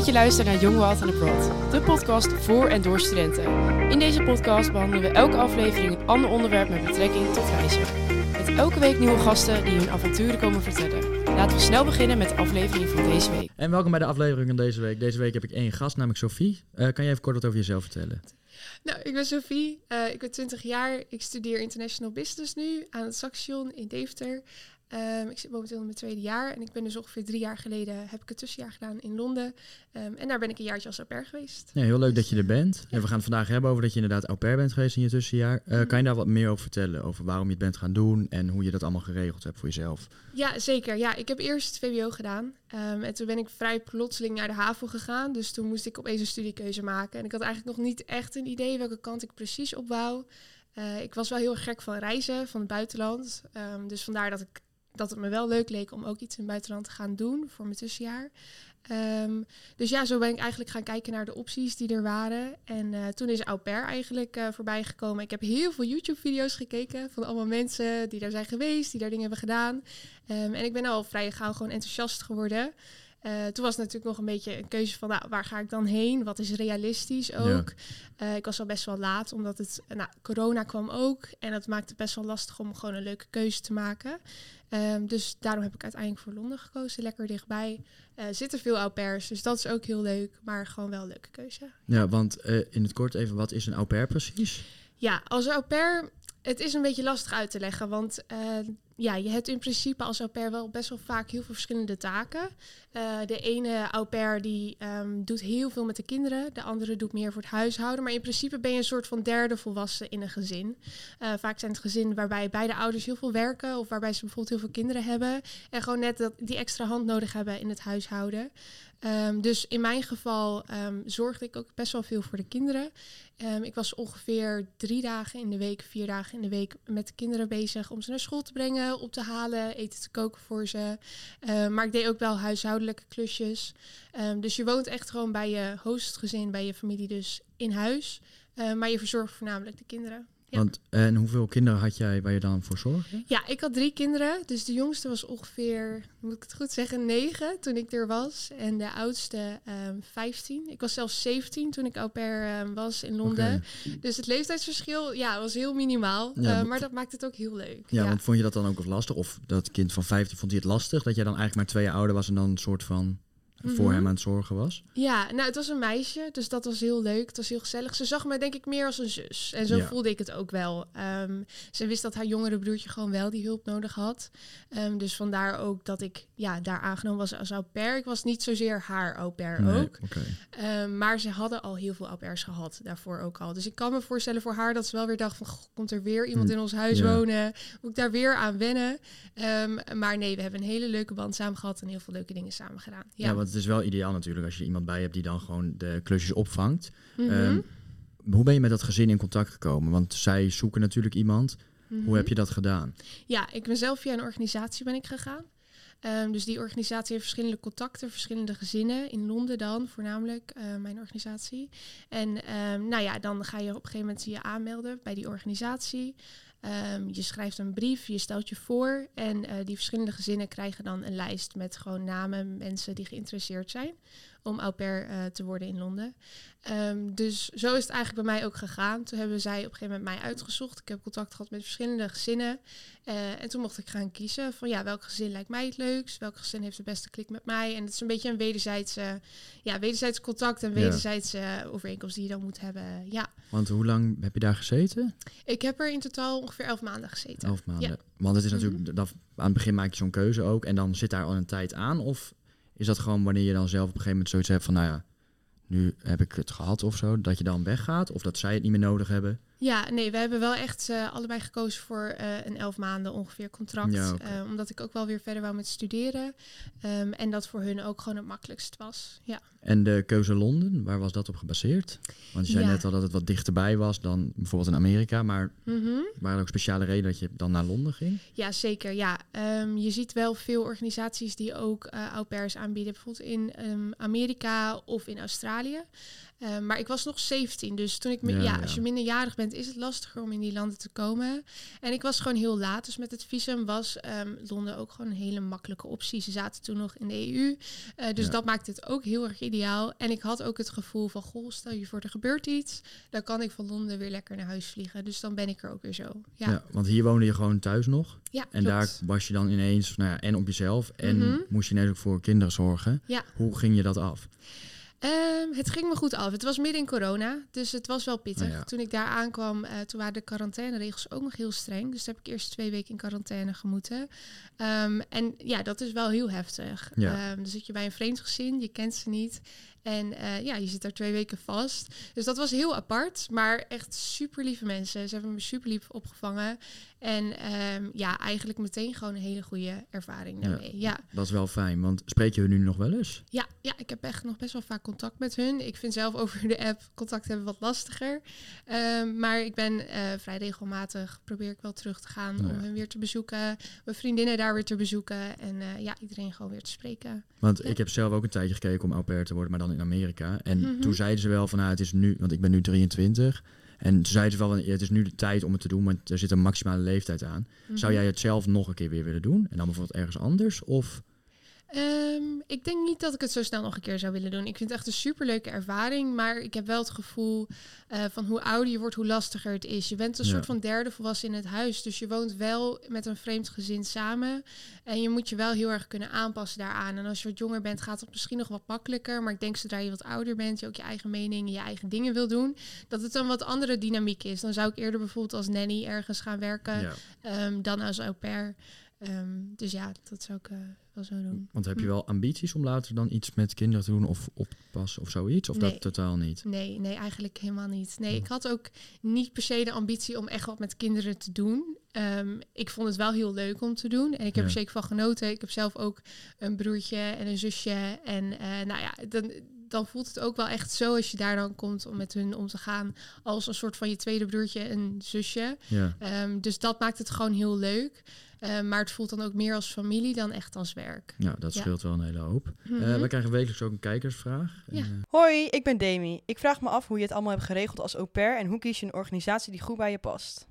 dat je luistert naar Young Wild and Abroad, de podcast voor en door studenten. In deze podcast behandelen we elke aflevering een ander onderwerp met betrekking tot reizen. Met elke week nieuwe gasten die hun avonturen komen vertellen. Laten we snel beginnen met de aflevering van deze week. En welkom bij de aflevering van deze week. Deze week heb ik één gast, namelijk Sophie. Eh, kan je even kort wat over jezelf vertellen? Nou, ik ben Sophie. Eh, ik ben 20 jaar. Ik studeer International Business nu aan het Saxion in Deventer. Ehm, ik zit momenteel in mijn tweede jaar en ik ben dus ongeveer drie jaar geleden heb ik het tussenjaar gedaan in Londen. Ehm, en daar ben ik een jaartje als au pair geweest. Ja, heel leuk dat je er bent. En we gaan het vandaag hebben over dat je inderdaad au pair bent geweest in je tussenjaar. Uh, Kan je daar wat meer over vertellen? Over waarom je het bent gaan doen en hoe je dat allemaal geregeld hebt voor jezelf? Ja, zeker. Ja, ik heb eerst VWO gedaan. Um, en toen ben ik vrij plotseling naar de HAVO gegaan. Dus toen moest ik opeens een studiekeuze maken. En ik had eigenlijk nog niet echt een idee welke kant ik precies op wou. Uh, ik was wel heel erg gek van reizen, van het buitenland. dus vandaar dat ik dat het me wel leuk leek om ook iets in het buitenland te gaan doen voor mijn tussenjaar. Um, dus ja, zo ben ik eigenlijk gaan kijken naar de opties die er waren. En uh, toen is au pair eigenlijk uh, voorbij gekomen. Ik heb heel veel YouTube-video's gekeken van allemaal mensen die daar zijn geweest, die daar dingen hebben gedaan. Um, en ik ben al vrij gauw gewoon enthousiast geworden. Uh, toen was het natuurlijk nog een beetje een keuze van nou, waar ga ik dan heen? Wat is realistisch ook? Ja. Uh, ik was al best wel laat, omdat het nou, corona kwam ook. En dat maakte het best wel lastig om gewoon een leuke keuze te maken. Um, dus daarom heb ik uiteindelijk voor Londen gekozen, lekker dichtbij. Uh, zitten veel au pairs, dus dat is ook heel leuk, maar gewoon wel een leuke keuze. Ja, want in het kort even, wat is een au pair precies? Ja, als au pair, het is een beetje lastig uit te leggen, want ja, je hebt in principe als au pair wel best wel vaak heel veel verschillende taken. Uh, de ene au pair die um, doet heel veel met de kinderen, de andere doet meer voor het huishouden. Maar in principe ben je een soort van derde volwassen in een gezin. Uh, vaak zijn het gezinnen waarbij beide ouders heel veel werken of waarbij ze bijvoorbeeld heel veel kinderen hebben. En gewoon net dat, die extra hand nodig hebben in het huishouden. Um, dus in mijn geval um, zorgde ik ook best wel veel voor de kinderen. Um, ik was ongeveer drie dagen in de week, vier dagen in de week met de kinderen bezig om ze naar school te brengen, op te halen, eten te koken voor ze. maar ik deed ook wel huishoudelijke klusjes. dus je woont echt gewoon bij je hostgezin, bij je familie dus in huis. maar je verzorgt voornamelijk de kinderen. Ja. Want, en hoeveel kinderen had jij waar je dan voor zorgde? Ja, ik had drie kinderen. Dus de jongste was ongeveer, moet ik het goed zeggen, negen toen ik er was. En de oudste um, 15. Ik was zelfs 17 toen ik au pair um, was in Londen. Okay. Dus het leeftijdsverschil ja, was heel minimaal. Ja, uh, maar dat maakt het ook heel leuk. Ja, ja, want vond je dat dan ook lastig? Of dat kind van 15 vond hij het lastig? Dat jij dan eigenlijk maar twee jaar ouder was en dan een soort van voor mm -hmm. hem aan het zorgen was? Ja, nou, het was een meisje, dus dat was heel leuk. Het was heel gezellig. Ze zag me denk ik meer als een zus. En zo ja. voelde ik het ook wel. Um, ze wist dat haar jongere broertje gewoon wel die hulp nodig had. Um, dus vandaar ook dat ik ja, daar aangenomen was als au pair. Ik was niet zozeer haar au pair nee, ook. Okay. Um, maar ze hadden al heel veel au pairs gehad, daarvoor ook al. Dus ik kan me voorstellen voor haar dat ze wel weer dacht van... Goh, komt er weer iemand in ons huis ja. wonen? Moet ik daar weer aan wennen? maar nee, we hebben een hele leuke band samen gehad... en heel veel leuke dingen samen gedaan. Ja, ja het is wel ideaal natuurlijk als je iemand bij hebt die dan gewoon de klusjes opvangt. Mhm. Mm -hmm. um, hoe ben je met dat gezin in contact gekomen? Want zij zoeken natuurlijk iemand. Mm Mhm. -hmm. Hoe heb je dat gedaan? Ja, ik ben zelf via een organisatie ben ik gegaan. Um, dus die organisatie heeft verschillende contacten, verschillende gezinnen. In Londen dan voornamelijk, uh, mijn organisatie. En um, nou ja, dan ga je op een gegeven moment je aanmelden bij die organisatie. Um, je schrijft een brief, je stelt je voor en uh, die verschillende gezinnen krijgen dan een lijst met gewoon namen, mensen die geïnteresseerd zijn om au pair uh, te worden in Londen. Um, dus zo is het eigenlijk bij mij ook gegaan. Toen hebben zij op een gegeven moment mij uitgezocht. Ik heb contact gehad met verschillende gezinnen. Uh, en toen mocht ik gaan kiezen van ja, welk gezin lijkt mij het leukst? Welk gezin heeft de beste klik met mij? En het is een beetje een wederzijdse, ja, wederzijds contact en wederzijdse ja. overeenkomst die je dan moet hebben. Ja. Want hoe lang heb je daar gezeten? Ik heb er in totaal ongeveer elf maanden gezeten. Elf maanden. Ja. Want het is natuurlijk, mm -hmm. dat, aan het begin maak je zo'n keuze ook en dan zit daar al een tijd aan. Of is dat gewoon wanneer je dan zelf op een gegeven moment zoiets hebt van, nou ja, nu heb ik het gehad of zo, dat je dan weggaat of dat zij het niet meer nodig hebben? Ja, nee, we hebben wel echt uh, allebei gekozen voor uh, een elf maanden ongeveer contract. Ja, okay. uh, omdat ik ook wel weer verder wou met studeren. Um, en dat voor hun ook gewoon het makkelijkst was. Ja. En de keuze Londen, waar was dat op gebaseerd? Want je zei Ja. net al dat het wat dichterbij was dan bijvoorbeeld in Amerika. Maar Mhm. waren er ook speciale redenen dat je dan naar Londen ging? Ja, zeker. Ja. Um, je ziet wel veel organisaties die ook au pairs aanbieden. Bijvoorbeeld in um, Amerika of in Australië. Eh, maar ik was nog 17, dus toen ik... Ja, als je minderjarig bent, is het lastiger om in die landen te komen. En ik was gewoon heel laat, dus met het visum was ehm, Londen ook gewoon een hele makkelijke optie. Ze zaten toen nog in de EU, eh, dus Ja. dat maakte het ook heel erg ideaal. En ik had ook het gevoel van, goh, stel je voor er gebeurt iets, dan kan ik van Londen weer lekker naar huis vliegen. Dus dan ben ik er ook weer zo. Ja, Ja. want hier woonde je gewoon thuis nog. ja En klopt. daar was je dan ineens, nou ja, en op jezelf. En Mhm. moest je ineens ook voor kinderen zorgen. Ja. Hoe ging je dat af? Ehm, het ging me goed af. Het was midden in corona, dus het was wel pittig. Ja. Toen ik daar aankwam, eh, toen waren de quarantaineregels ook nog heel streng. Dus toen heb ik eerst twee weken in quarantaine gemoeten. Ehm, en ja, dat is wel heel heftig. Ja. Ehm, dan zit je bij een vreemd gezin, je kent ze niet. En eh, ja, je zit daar twee weken vast. Dus dat was heel apart, maar echt super lieve mensen. Ze hebben me super lief opgevangen. En ja, eigenlijk meteen gewoon een hele goede ervaring daarmee. Ja. Dat is wel fijn, want spreek je hun nu nog wel eens? Ja, ja, ik heb echt nog best wel vaak contact met hun. Ik vind zelf over de app contact hebben wat lastiger. Ehm, maar ik ben eh, vrij regelmatig, probeer ik wel terug te gaan Ja. om hen weer te bezoeken. Mijn vriendinnen daar weer te bezoeken. En eh, ja, iedereen gewoon weer te spreken. Want Ja. ik heb zelf ook een tijdje gekeken om au pair te worden, maar dan in Amerika. En Mhm. toen zeiden ze wel van, nou, het is nu, want ik ben nu 23. En toen zeiden ze wel, het is nu de tijd om het te doen, want er zit een maximale leeftijd aan. Zou Mhm. jij het zelf nog een keer weer willen doen? En dan bijvoorbeeld ergens anders? Of Ehm, ik denk niet dat ik het zo snel nog een keer zou willen doen. Ik vind het echt een superleuke ervaring. Maar ik heb wel het gevoel eh, van hoe ouder je wordt, hoe lastiger het is. Je bent een Ja. soort van derde volwassen in het huis. Dus je woont wel met een vreemd gezin samen. En je moet je wel heel erg kunnen aanpassen daaraan. En als je wat jonger bent, gaat het misschien nog wat makkelijker. Maar ik denk zodra je wat ouder bent, je ook je eigen mening, je eigen dingen wil doen, dat het een wat andere dynamiek is. Dan zou ik eerder bijvoorbeeld als nanny ergens gaan werken ja. ehm, dan als au pair. Ehm, dus ja, dat zou ik eh, wel zo doen. Want heb je Hm. wel ambities om later dan iets met kinderen te doen of oppassen of zoiets? Of Nee. dat totaal niet? Nee, nee, eigenlijk helemaal niet. Nee, Hm. ik had ook niet per se de ambitie om echt wat met kinderen te doen. Ehm, ik vond het wel heel leuk om te doen. En ik heb Ja. er zeker van genoten. Ik heb zelf ook een broertje en een zusje. En eh, nou ja, dan, dan voelt het ook wel echt zo als je daar dan komt om met hun om te gaan. Als een soort van je tweede broertje en zusje. Ja. Ehm, dus dat maakt het gewoon heel leuk. Ehm, maar het voelt dan ook meer als familie dan echt als werk. ja, dat Ja. scheelt wel een hele hoop. Eh, Mhm. we krijgen wekelijks ook een kijkersvraag. En, Ja. eh, Hoi, ik ben Demi. Ik vraag me af hoe je het allemaal hebt geregeld als au pair en hoe kies je een organisatie die goed bij je past.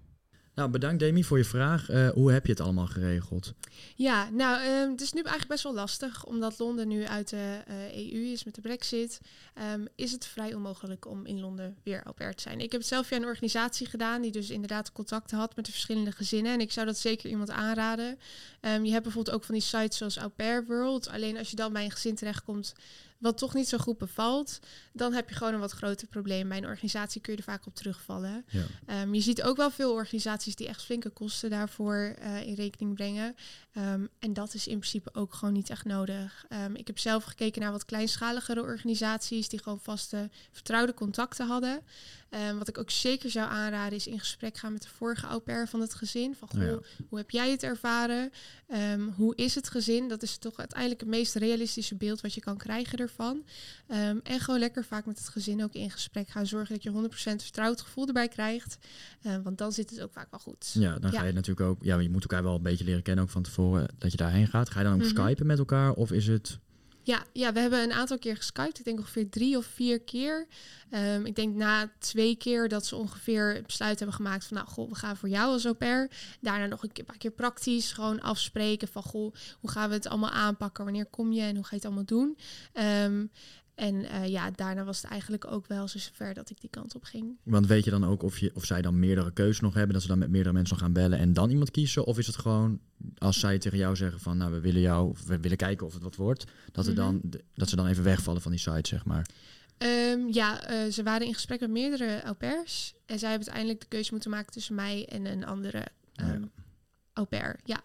Nou, bedankt Demi voor je vraag. Eh, hoe heb je het allemaal geregeld? Ja, nou, ehm, het is nu eigenlijk best wel lastig, omdat Londen nu uit de eh, EU is met de brexit. ehm, is het vrij onmogelijk om in Londen weer au pair te zijn. Ik heb zelf via een organisatie gedaan, die dus inderdaad contacten had met de verschillende gezinnen. En ik zou dat zeker iemand aanraden. Ehm, je hebt bijvoorbeeld ook van die sites zoals Au Pair World. Alleen als je dan bij een gezin terechtkomt wat toch niet zo goed bevalt, dan heb je gewoon een wat groter probleem. Bij een organisatie kun je er vaak op terugvallen. Ja. Ehm, je ziet ook wel veel organisaties die echt flinke kosten daarvoor eh, in rekening brengen. Ehm, en dat is in principe ook gewoon niet echt nodig. Ehm, ik heb zelf gekeken naar wat kleinschaligere organisaties die gewoon vaste, vertrouwde contacten hadden. Ehm, wat ik ook zeker zou aanraden is in gesprek gaan met de vorige au pair van het gezin. Van goh, Ja. hoe heb jij het ervaren? Ehm, hoe is het gezin? Dat is toch uiteindelijk het meest realistische beeld wat je kan krijgen ervan. Ehm, en gewoon lekker vaak met het gezin ook in gesprek gaan. Zorgen dat je 100% vertrouwd gevoel erbij krijgt. Want dan zit het ook vaak wel goed. Ja, dan Ja. ga je natuurlijk ook... Ja, je moet elkaar wel een beetje leren kennen ook van tevoren dat je daarheen gaat. Ga je dan ook Mhm. skypen met elkaar of is het... Ja, ja, we hebben een aantal keer geskyped. Ik denk ongeveer drie of vier keer. Ehm, ik denk na twee keer dat ze ongeveer besluit hebben gemaakt van... nou, goh, we gaan voor jou als au pair. Daarna nog een keer- paar keer praktisch gewoon afspreken van... goh, hoe gaan we het allemaal aanpakken? Wanneer kom je en hoe ga je het allemaal doen? Ehm, en eh, ja, daarna was het eigenlijk ook wel zo zover dat ik die kant op ging. Want weet je dan ook of, je, of zij dan meerdere keuzes nog hebben, dat ze dan met meerdere mensen nog gaan bellen en dan iemand kiezen? Of is het gewoon als zij tegen jou zeggen van, nou, we willen jou, of we willen kijken of het wat wordt, dat, er dan, dat ze dan even wegvallen van die site, zeg maar? Ehm, ja, eh, ze waren in gesprek met meerdere au pairs. En zij hebben uiteindelijk de keuze moeten maken tussen mij en een andere Ja. ehm au pair. Ja,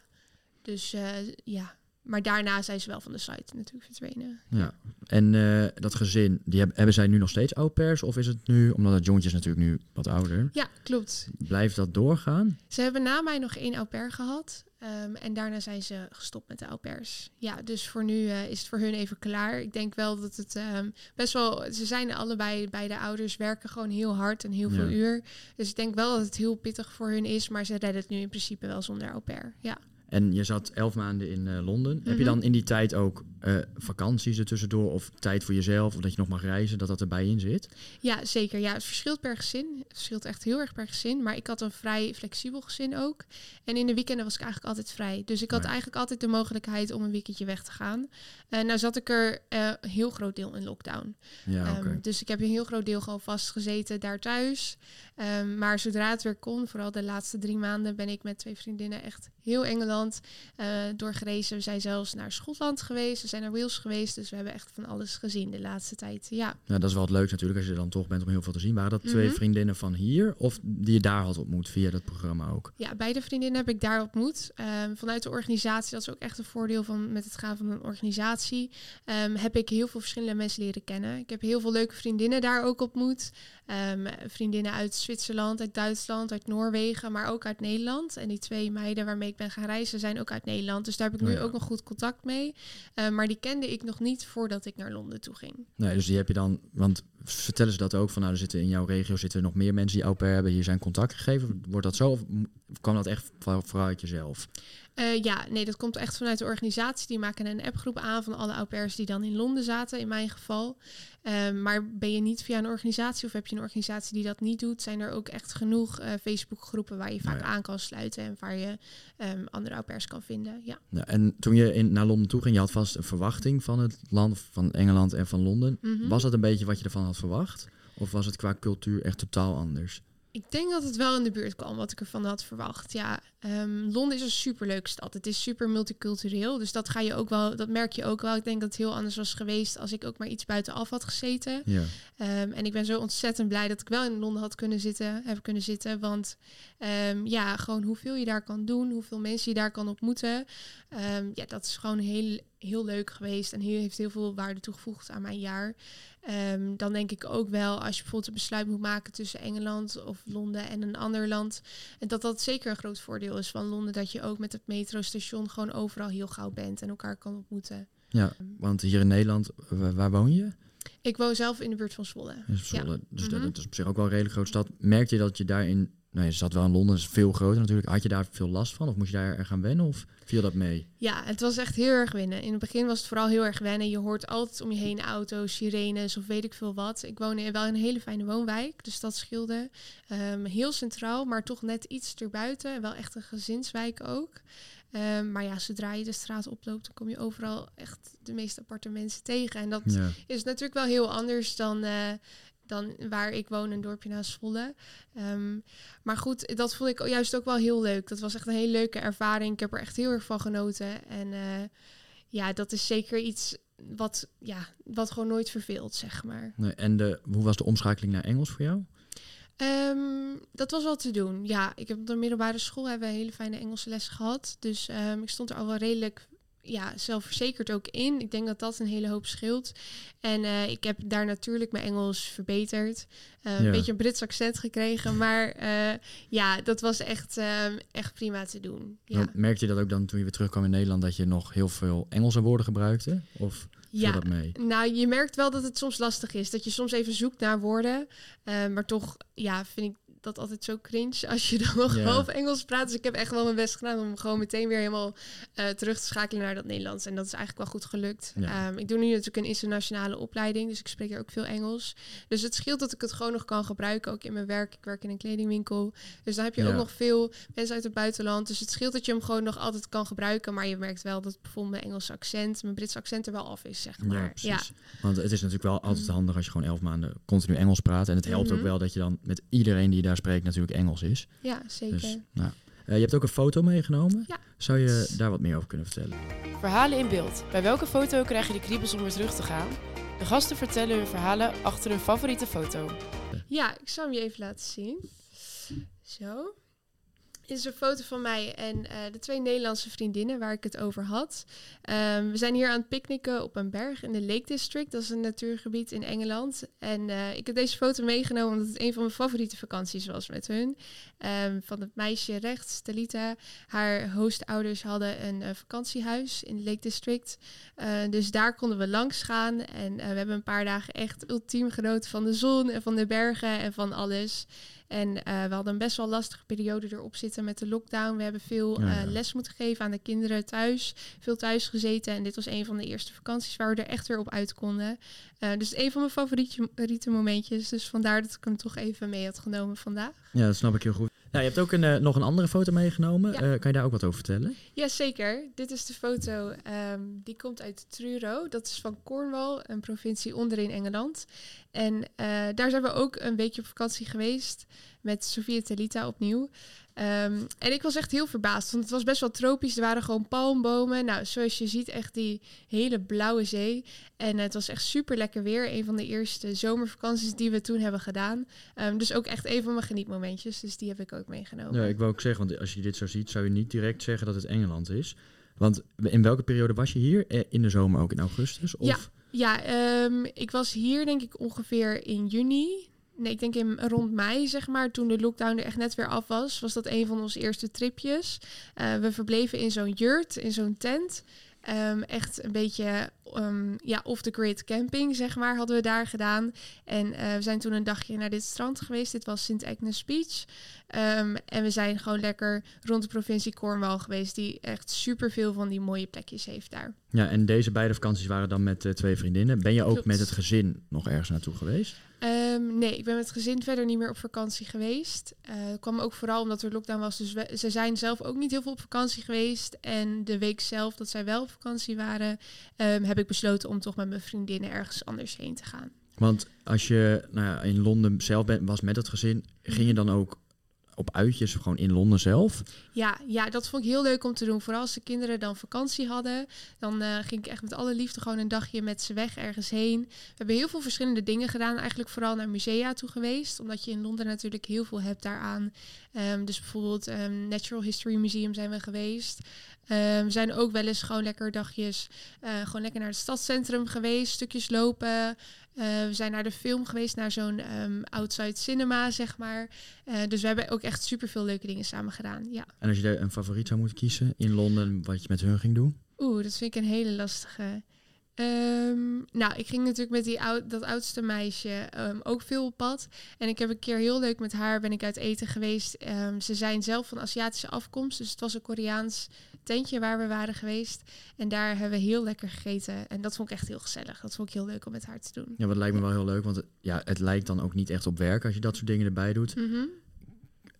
dus eh, ja. Maar daarna zijn ze wel van de site natuurlijk verdwenen. Ja. En eh, dat gezin, die hebben, hebben zij nu nog steeds au pairs? Of is het nu, omdat het jongetje is natuurlijk nu wat ouder, Ja, klopt. blijft dat doorgaan? Ze hebben na mij nog één au pair gehad. ehm, en daarna zijn ze gestopt met de au pairs. Ja, dus voor nu eh, is het voor hun even klaar. Ik denk wel dat het ehm, best wel... Ze zijn allebei, beide ouders werken gewoon heel hard en heel veel uur. Dus ik denk wel dat het heel pittig voor hun is. Maar ze redden het nu in principe wel zonder au pair. Ja. En je zat elf maanden in eh, Londen. Heb je Mhm. dan in die tijd ook eh, vakanties er tussendoor of tijd voor jezelf of dat je nog mag reizen, dat dat erbij in zit? Ja, zeker. Ja, het verschilt per gezin. Het verschilt echt heel erg per gezin. Maar ik had een vrij flexibel gezin ook. En in de weekenden was ik eigenlijk altijd vrij. Dus ik had eigenlijk altijd de mogelijkheid om een weekendje weg te gaan. En nou zat ik er eh, een heel groot deel in lockdown. Ja, Ehm, dus ik heb een heel groot deel gewoon vastgezeten daar thuis. Ehm, maar zodra het weer kon, vooral de laatste drie maanden, ben ik met twee vriendinnen echt heel Engeland eh, doorgerezen. We zijn zelfs naar Schotland geweest, we zijn naar Wales geweest. Dus we hebben echt van alles gezien de laatste tijd. Ja, Ja, dat is wel het leukste natuurlijk als je er dan toch bent om heel veel te zien. Waren dat twee Mhm. vriendinnen van hier of die je daar had ontmoet via dat programma ook? ja beide vriendinnen heb ik daar ontmoet. Ehm, vanuit de organisatie, dat is ook echt een voordeel van met het gaan van een organisatie, ehm, heb ik heel veel verschillende mensen leren kennen. Ik heb heel veel leuke vriendinnen daar ook ontmoet. Ehm, vriendinnen uit Zwitserland, uit Duitsland, uit Noorwegen, maar ook uit Nederland. En die twee meiden waarmee ik ben gaan reizen zijn ook uit Nederland. Dus daar heb ik Oh nu ja. ook nog goed contact mee. Ehm, maar die kende ik nog niet voordat ik naar Londen toe ging. Nee, dus die heb je dan, want vertellen ze dat ook van, nou, er zitten in jouw regio zitten nog meer mensen die au pair hebben, hier zijn contact gegeven. Wordt dat zo of kwam dat echt voor- vooral uit jezelf? Eh, ja, nee, dat komt echt vanuit de organisatie. Die maken een appgroep aan van alle au pairs die dan in Londen zaten, in mijn geval. Ehm, maar ben je niet via een organisatie of heb je een organisatie die dat niet doet, zijn er ook echt genoeg eh Facebookgroepen waar je vaak Nou ja. aan kan sluiten en waar je ehm, andere au pairs kan vinden. Ja. Ja, en toen je in, naar Londen toe ging, je had vast een verwachting van het land, van Engeland en van Londen. Mhm. Was dat een beetje wat je ervan had verwacht? Of was het qua cultuur echt totaal anders? Ik denk dat het wel in de buurt kwam wat ik ervan had verwacht. Ja, ehm, Londen is een superleuke stad. Het is super multicultureel. Dus dat ga je ook wel, dat merk je ook wel. Ik denk dat het heel anders was geweest als ik ook maar iets buitenaf had gezeten. Ja, Ehm, en ik ben zo ontzettend blij dat ik wel in Londen had kunnen zitten, heb kunnen zitten. Want ehm, ja, gewoon hoeveel je daar kan doen, hoeveel mensen je daar kan ontmoeten. Ja, dat is gewoon heel, heel leuk geweest en heel, heeft heel veel waarde toegevoegd aan mijn jaar. Ehm, dan denk ik ook wel, als je bijvoorbeeld een besluit moet maken tussen Engeland of Londen en een ander land. En dat dat zeker een groot voordeel is van Londen, dat je ook met het metrostation gewoon overal heel gauw bent en elkaar kan ontmoeten. ja, want hier in Nederland, wa- waar woon je? Ik woon zelf in de buurt van Zwolle. Zwolle. Dus dat, Mhm. dat is op zich ook wel een redelijk grote stad. Merkte je dat je daarin, nou je zat wel in Londen, is veel groter natuurlijk. Had je daar veel last van of moest je daar gaan wennen of viel dat mee? Ja, het was echt heel erg wennen. In het begin was het vooral heel erg wennen. Je hoort altijd om je heen auto's, sirenes of weet ik veel wat. Ik woon in wel in een hele fijne woonwijk, dus dat scheelde. Ehm, heel centraal, maar toch net iets erbuiten. Wel echt een gezinswijk ook. Ehm, maar ja, zodra je de straat oploopt, dan kom je overal echt de meest aparte mensen tegen. En dat Ja. is natuurlijk wel heel anders dan, eh, dan waar ik woon, een dorpje naast Zwolle. Ehm, maar goed, dat vond ik juist ook wel heel leuk. Dat was echt een hele leuke ervaring. Ik heb er echt heel erg van genoten. En eh, ja, dat is zeker iets wat, ja, wat gewoon nooit verveelt, zeg maar. Nee, en de, hoe was de omschakeling naar Engels voor jou? Ehm, dat was wel te doen. Ja, ik heb op de middelbare school hebben we hele fijne Engelse lessen gehad. Dus ehm, ik stond er al wel redelijk ja, zelfverzekerd ook in. Ik denk dat dat een hele hoop scheelt. En eh, ik heb daar natuurlijk mijn Engels verbeterd. Eh, Ja. Een beetje een Brits accent gekregen. Maar eh, ja, dat was echt, echt prima te doen. Ja. Merkte je dat ook dan toen je weer terugkwam in Nederland dat je nog heel veel Engelse woorden gebruikte? Of Ja, dat mee? Nou, je merkt wel dat het soms lastig is. Dat je soms even zoekt naar woorden. Maar toch, ja, vind ik dat altijd zo cringe als je dan nog half Engels praat. Dus ik heb echt wel mijn best gedaan om gewoon meteen weer helemaal eh, terug te schakelen naar dat Nederlands. En dat is eigenlijk wel goed gelukt. Ehm, ik doe nu natuurlijk een internationale opleiding, dus ik spreek er ook veel Engels. Dus het scheelt dat ik het gewoon nog kan gebruiken, ook in mijn werk. Ik werk in een kledingwinkel. Dus dan heb je ook nog veel mensen uit het buitenland. Dus het scheelt dat je hem gewoon nog altijd kan gebruiken. Maar je merkt wel dat bijvoorbeeld mijn Engelse accent, mijn Britse accent er wel af is, zeg maar. Ja, precies. Want het is natuurlijk wel altijd handig als je gewoon elf maanden continu Engels praat. En het helpt ook Mhm. wel dat je dan met iedereen die je daar spreekt natuurlijk Engels is. Ja, zeker. Dus, nou. Eh, je hebt ook een foto meegenomen. Ja. Zou je daar wat meer over kunnen vertellen? Verhalen in beeld. Bij welke foto krijg je de kriebels om weer terug te gaan? De gasten vertellen hun verhalen achter hun favoriete foto. Ja, ik zal hem je even laten zien. Zo. Is een foto van mij en eh, de twee Nederlandse vriendinnen waar ik het over had. Ehm, we zijn hier aan het picknicken op een berg in de Lake District. Dat is een natuurgebied in Engeland. En eh, ik heb deze foto meegenomen omdat het een van mijn favoriete vakanties was met hun. Ehm, van het meisje rechts, Talita. Haar hoostouders hadden een eh, vakantiehuis in de Lake District. Dus daar konden we langs gaan. En we hebben een paar dagen echt ultiem genoten van de zon en van de bergen en van alles. En eh, we hadden een best wel lastige periode erop zitten met de lockdown. We hebben veel Ja, ja. eh, les moeten geven aan de kinderen thuis. Veel thuis gezeten. En dit was een van de eerste vakanties waar we er echt weer op uit konden. Eh, dus een van mijn favoriete momentjes. Dus vandaar dat ik hem toch even mee had genomen vandaag. Ja, dat snap ik heel goed. Ja, je hebt ook een, nog een andere foto meegenomen. Ja. Kan je daar ook wat over vertellen? Jazeker, dit is de foto. ehm, die komt uit Truro. Dat is van Cornwall, een provincie onderin Engeland. En eh, daar zijn we ook een weekje op vakantie geweest met Sofia Telita opnieuw. Ehm, en ik was echt heel verbaasd, want het was best wel tropisch. Er waren gewoon palmbomen. Nou, zoals je ziet, echt die hele blauwe zee. En het was echt super lekker weer. Een van de eerste zomervakanties die we toen hebben gedaan. Ehm, dus ook echt een van mijn genietmomentjes. Dus die heb ik ook meegenomen. Ja, ik wou ook zeggen, want als je dit zo ziet, zou je niet direct zeggen dat het Engeland is. Want in welke periode was je hier? Eh, In de zomer ook in augustus? Of? Ja. Ja, ehm, ik was hier denk ik ongeveer in juni. Nee, ik denk in rond mei, zeg maar, toen de lockdown er echt net weer af was, was dat een van onze eerste tripjes. Eh, we verbleven in zo'n yurt, in zo'n tent. Ehm, echt een beetje ehm, ja, off-the-grid camping, zeg maar, hadden we daar gedaan. En eh, we zijn toen een dagje naar dit strand geweest. Dit was St. Agnes Beach. Ehm, en we zijn gewoon lekker rond de provincie Cornwall geweest, die echt superveel van die mooie plekjes heeft daar. Ja, en deze beide vakanties waren dan met eh, twee vriendinnen. Ben je ook Klopt. met het gezin nog ergens naartoe geweest? Ehm, nee, ik ben met het gezin verder niet meer op vakantie geweest. Dat kwam ook vooral omdat er lockdown was. Dus we, ze zijn zelf ook niet heel veel op vakantie geweest. En de week zelf dat zij wel op vakantie waren, ehm, heb ik besloten om toch met mijn vriendinnen ergens anders heen te gaan. Want als je nou ja, in Londen zelf bent, was met het gezin, ging je dan ook op uitjes gewoon in Londen zelf? Ja, ja, dat vond ik heel leuk om te doen. Vooral als de kinderen dan vakantie hadden. Dan eh, ging ik echt met alle liefde gewoon een dagje met ze weg ergens heen. We hebben heel veel verschillende dingen gedaan. Eigenlijk vooral naar musea toe geweest. Omdat je in Londen natuurlijk heel veel hebt daaraan. Ehm, dus bijvoorbeeld ehm, Natural History Museum zijn we geweest. Ehm, we zijn ook wel eens gewoon lekker dagjes... eh, gewoon lekker naar het stadscentrum geweest. Stukjes lopen. Eh, we zijn naar de film geweest. Naar zo'n ehm, outside cinema, zeg maar. Eh, dus we hebben ook echt super veel leuke dingen samen gedaan. Ja. En als je er een favoriet zou moeten kiezen in Londen, wat je met hun ging doen? Oeh, dat vind ik een hele lastige. Ehm, nou, ik ging natuurlijk met die oud, dat oudste meisje ehm, ook veel op pad. En ik heb een keer heel leuk met haar ben ik uit eten geweest. Ze zijn zelf van Aziatische afkomst, dus het was een Koreaans tentje waar we waren geweest. En daar hebben we heel lekker gegeten. En dat vond ik echt heel gezellig. Dat vond ik heel leuk om met haar te doen. Ja, wat lijkt me wel heel leuk, want het, ja, het lijkt dan ook niet echt op werk als je dat soort dingen erbij doet. Mhm.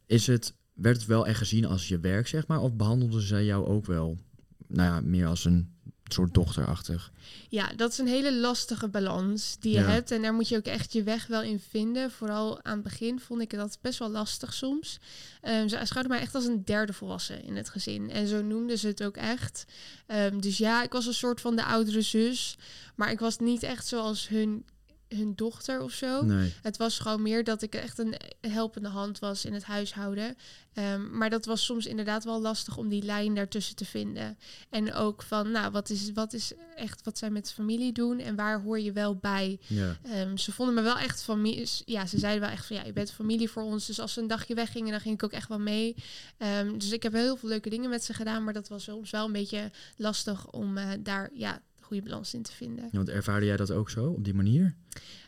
Is het, werd het wel echt gezien als je werk, zeg maar? Of behandelden zij jou ook wel, nou ja, meer als een soort dochterachtig? Ja, dat is een hele lastige balans die je Ja. hebt. En daar moet je ook echt je weg wel in vinden. Vooral aan het begin vond ik dat best wel lastig soms. Ehm ze schouwden mij echt als een derde volwassen in het gezin. En zo noemden ze het ook echt. Ehm, dus ja, ik was een soort van de oudere zus. Maar ik was niet echt zoals hun, hun dochter of zo. Nee. Het was gewoon meer dat ik echt een helpende hand was in het huishouden. Ehm, maar dat was soms inderdaad wel lastig om die lijn daartussen te vinden. En ook van, nou, wat is, wat is echt wat zij met familie doen en waar hoor je wel bij? Ja. Ehm, ze vonden me wel echt familie. Ja, ze zeiden wel echt van, ja, je bent familie voor ons. Dus als ze een dagje weggingen, dan ging ik ook echt wel mee. Ehm, dus ik heb heel veel leuke dingen met ze gedaan. Maar dat was soms wel een beetje lastig om eh, daar, ja, goede balans in te vinden. Ja, Want ervaarde jij dat ook zo, op die manier?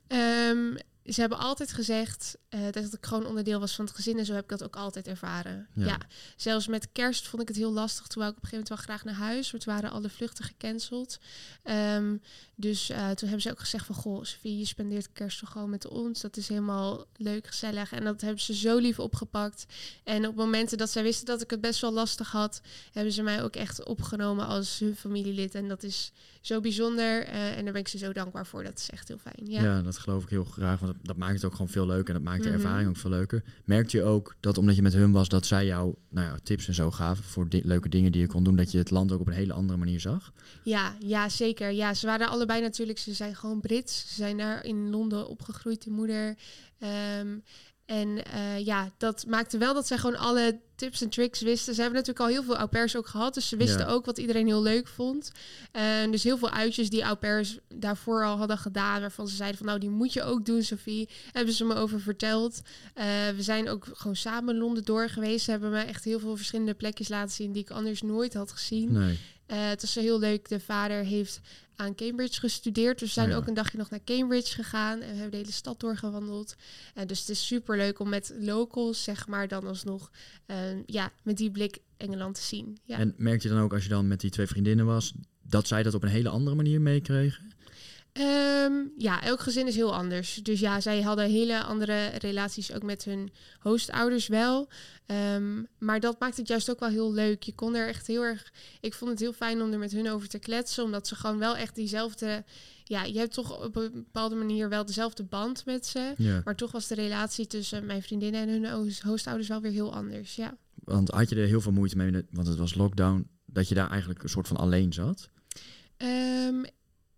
Ehm, ze hebben altijd gezegd eh, dat ik gewoon onderdeel was van het gezin. En zo heb ik dat ook altijd ervaren. Ja. Ja. Zelfs met kerst vond ik het heel lastig. Toen wou ik op een gegeven moment wel graag naar huis. Want waren alle vluchten gecanceld. Ehm, dus eh, toen hebben ze ook gezegd van... Goh, Sofie, je spendeert kerst toch gewoon met ons. Dat is helemaal leuk, gezellig. En dat hebben ze zo lief opgepakt. En op momenten dat zij wisten dat ik het best wel lastig had... hebben ze mij ook echt opgenomen als hun familielid. En dat is zo bijzonder. eh, en daar ben ik ze zo dankbaar voor. Dat is echt heel fijn. Ja. Ja. dat geloof ik heel graag, want dat, dat maakt het ook gewoon veel leuker en dat maakt de Mhm. ervaring ook veel leuker. Merkte je ook dat omdat je met hun was, dat zij jou nou ja, tips en zo gaven voor di- leuke dingen die je kon doen, dat je het land ook op een hele andere manier zag? Ja, ja, zeker. Ja, ze waren allebei natuurlijk, ze zijn gewoon Brits. Ze zijn daar in Londen opgegroeid, die moeder. Ehm, en eh, ja, dat maakte wel dat zij gewoon alle tips en tricks wisten. Ze hebben natuurlijk al heel veel au pairs ook gehad. Dus ze wisten Ja. ook wat iedereen heel leuk vond. Dus heel veel uitjes die au pairs daarvoor al hadden gedaan. Waarvan ze zeiden van nou, die moet je ook doen, Sophie. Hebben ze me over verteld. Eh, we zijn ook gewoon samen Londen door geweest. Ze hebben me echt heel veel verschillende plekjes laten zien die ik anders nooit had gezien. Nee. Eh, het was heel leuk. De vader heeft aan Cambridge gestudeerd. Dus we zijn Oh ja. ook een dagje nog naar Cambridge gegaan. En we hebben de hele stad doorgewandeld. En dus het is super leuk om met locals, zeg maar, dan alsnog eh, ja, met die blik Engeland te zien. Ja. En merkte je dan ook als je dan met die twee vriendinnen was, dat zij dat op een hele andere manier meekregen? Ehm, ja, elk gezin is heel anders. Dus ja, zij hadden hele andere relaties ook met hun hoostouders wel. Ehm, maar dat maakt het juist ook wel heel leuk. Je kon er echt heel erg. Ik vond het heel fijn om er met hun over te kletsen, omdat ze gewoon wel echt diezelfde. Ja, je hebt toch op een bepaalde manier wel dezelfde band met ze. Ja. Maar toch was de relatie tussen mijn vriendinnen en hun hoostouders wel weer heel anders. Ja. Want had je er heel veel moeite mee, want het was lockdown, dat je daar eigenlijk een soort van alleen zat? Ehm,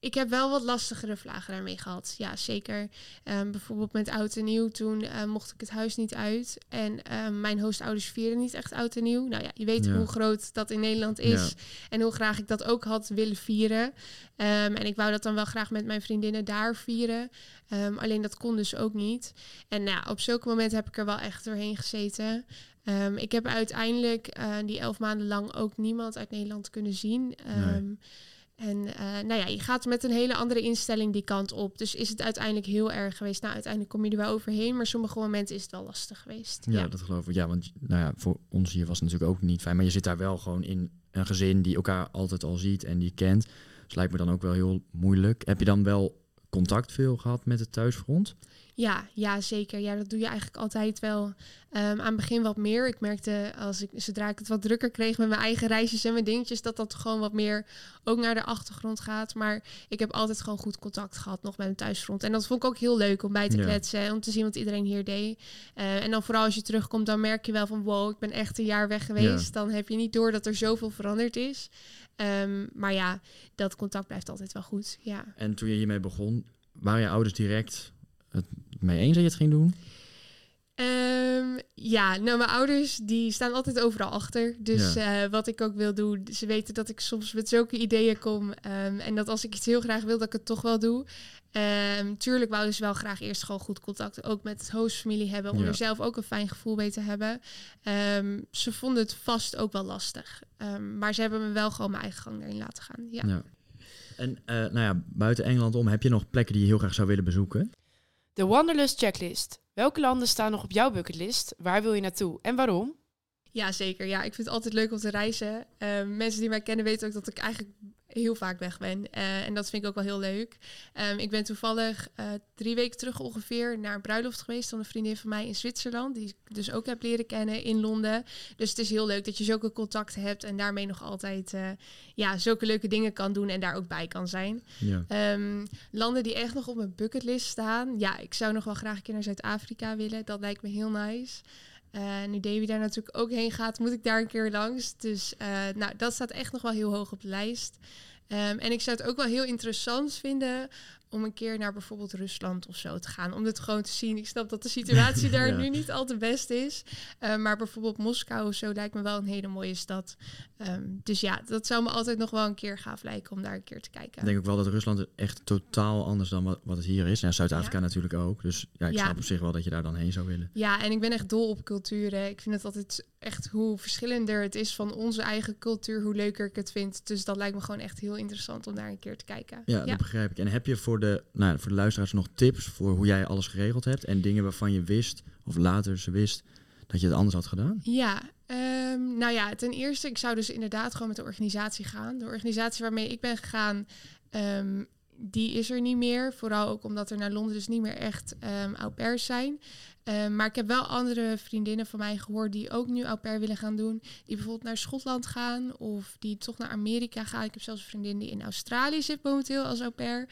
ik heb wel wat lastigere vragen daarmee gehad. Ja, zeker. Ehm, bijvoorbeeld met oud en nieuw. Toen eh, mocht ik het huis niet uit. En ehm, mijn hoostouders vieren niet echt oud en nieuw. Nou ja, je weet Ja. hoe groot dat in Nederland is. Ja. En hoe graag ik dat ook had willen vieren. Ehm, en ik wou dat dan wel graag met mijn vriendinnen daar vieren. Alleen dat kon dus ook niet. En nou, op zulke momenten heb ik er wel echt doorheen gezeten. Ik heb uiteindelijk eh, die elf maanden lang ook niemand uit Nederland kunnen zien. Ehm, En eh, nou ja, je gaat met een hele andere instelling die kant op. Dus is het uiteindelijk heel erg geweest. Nou, uiteindelijk kom je er wel overheen. Maar sommige momenten is het wel lastig geweest. Ja, dat geloof ik. Ja, want nou ja, voor ons hier was het natuurlijk ook niet fijn. Maar je zit daar wel gewoon in een gezin die elkaar altijd al ziet en die kent. Dus lijkt me dan ook wel heel moeilijk. Heb je dan wel contact veel gehad met het thuisfront? Ja, ja, zeker. Ja, dat doe je eigenlijk altijd wel. Ehm, aan het begin wat meer. Ik merkte als ik, zodra ik het wat drukker kreeg met mijn eigen reisjes en mijn dingetjes, dat dat gewoon wat meer ook naar de achtergrond gaat. Maar ik heb altijd gewoon goed contact gehad nog met mijn thuisfront. En dat vond ik ook heel leuk om bij te Ja. kletsen en om te zien wat iedereen hier deed. Eh, en dan vooral als je terugkomt, dan merk je wel van wow, ik ben echt een jaar weg geweest. Dan heb je niet door dat er zoveel veranderd is. Ehm, maar ja, dat contact blijft altijd wel goed. Ja. En toen je hiermee begon, waren je ouders direct het mee eens dat je het ging doen? Ehm, ja, nou, mijn ouders die staan altijd overal achter. Dus eh, wat ik ook wil doen, ze weten dat ik soms met zulke ideeën kom. ehm, en dat als ik iets heel graag wil, dat ik het toch wel doe. Ehm, tuurlijk wouden ze wel graag eerst gewoon goed contact ook met het hostfamilie hebben. Om Ja. er zelf ook een fijn gevoel bij te hebben. Ze vonden het vast ook wel lastig. Maar ze hebben me wel gewoon mijn eigen gang erin laten gaan. Ja. En eh, nou ja, buiten Engeland om, heb je nog plekken die je heel graag zou willen bezoeken? De Wanderlust Checklist. Welke landen staan nog op jouw bucketlist? Waar wil je naartoe en waarom? Ja, zeker. Ja, ik vind het altijd leuk om te reizen. Ehm, mensen die mij kennen weten ook dat ik eigenlijk heel vaak weg ben. Eh, en dat vind ik ook wel heel leuk. Ehm, ik ben toevallig eh, drie weken terug ongeveer naar een bruiloft geweest van een vriendin van mij in Zwitserland. Die ik dus ook heb leren kennen in Londen. Dus het is heel leuk dat je zulke contacten hebt en daarmee nog altijd eh, ja, zulke leuke dingen kan doen en daar ook bij kan zijn. Ja. Ehm, landen die echt nog op mijn bucketlist staan. Ja, ik zou nog wel graag een keer naar Zuid-Afrika willen. Dat lijkt me heel nice. Eh, nu Davy daar natuurlijk ook heen gaat, moet ik daar een keer langs. Dus eh, nou, dat staat echt nog wel heel hoog op de lijst. Ehm, en ik zou het ook wel heel interessant vinden om een keer naar bijvoorbeeld Rusland of zo te gaan. Om het gewoon te zien. Ik snap dat de situatie daar Ja. nu niet al te best is. Eh, maar bijvoorbeeld Moskou of zo lijkt me wel een hele mooie stad. Ehm, dus ja, dat zou me altijd nog wel een keer gaaf lijken om daar een keer te kijken. Ik denk ook wel dat Rusland echt totaal anders dan wat, wat het hier is. En Zuid-Afrika Ja. natuurlijk ook. Dus ja, ik snap op zich wel dat je daar dan heen zou willen. Ja, en ik ben echt dol op culturen. Ik vind het altijd echt hoe verschillender het is van onze eigen cultuur, hoe leuker ik het vind. Dus dat lijkt me gewoon echt heel interessant om daar een keer te kijken. Ja, dat begrijp ik. En heb je voor de, nou, voor de luisteraars nog tips voor hoe jij alles geregeld hebt? En dingen waarvan je wist, of later ze wist, dat je het anders had gedaan? Ja, ehm, nou ja, ten eerste, ik zou dus inderdaad gewoon met de organisatie gaan. De organisatie waarmee ik ben gegaan, ehm, die is er niet meer. Vooral ook omdat er naar Londen dus niet meer echt um, au zijn. Um, maar ik heb wel andere vriendinnen van mij gehoord die ook nu au pair willen gaan doen. Die bijvoorbeeld naar Schotland gaan of die toch naar Amerika gaan. Ik heb zelfs een vriendin die in Australië zit momenteel als au pair.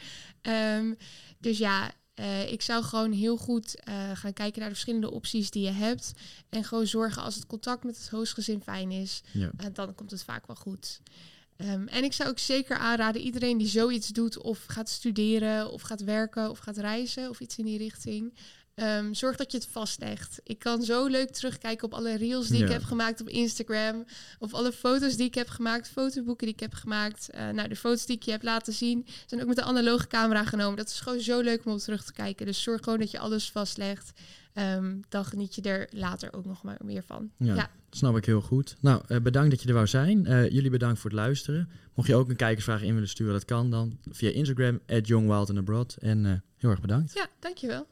Um, dus ja, uh, ik zou gewoon heel goed uh, gaan kijken naar de verschillende opties die je hebt. En gewoon zorgen als het contact met het hoostgezin fijn is, Ja. uh, dan komt het vaak wel goed. Um, en ik zou ook zeker aanraden, iedereen die zoiets doet of gaat studeren of gaat werken of gaat reizen of iets in die richting. Ehm, zorg dat je het vastlegt. Ik kan zo leuk terugkijken op alle reels die ik heb gemaakt op Instagram. Of alle foto's die ik heb gemaakt, fotoboeken die ik heb gemaakt. Eh, nou, de foto's die ik je heb laten zien zijn ook met een analoge camera genomen. Dat is gewoon zo leuk om op terug te kijken. Dus zorg gewoon dat je alles vastlegt. Ehm, dan geniet je er later ook nog maar meer van. Ja, Ja. snap ik heel goed. Nou, eh, bedankt dat je er wou zijn. Eh, jullie bedankt voor het luisteren. Mocht je ook een kijkersvraag in willen sturen, dat kan dan via Instagram, at youngwildandabroad. En heel erg bedankt. Ja, dankjewel.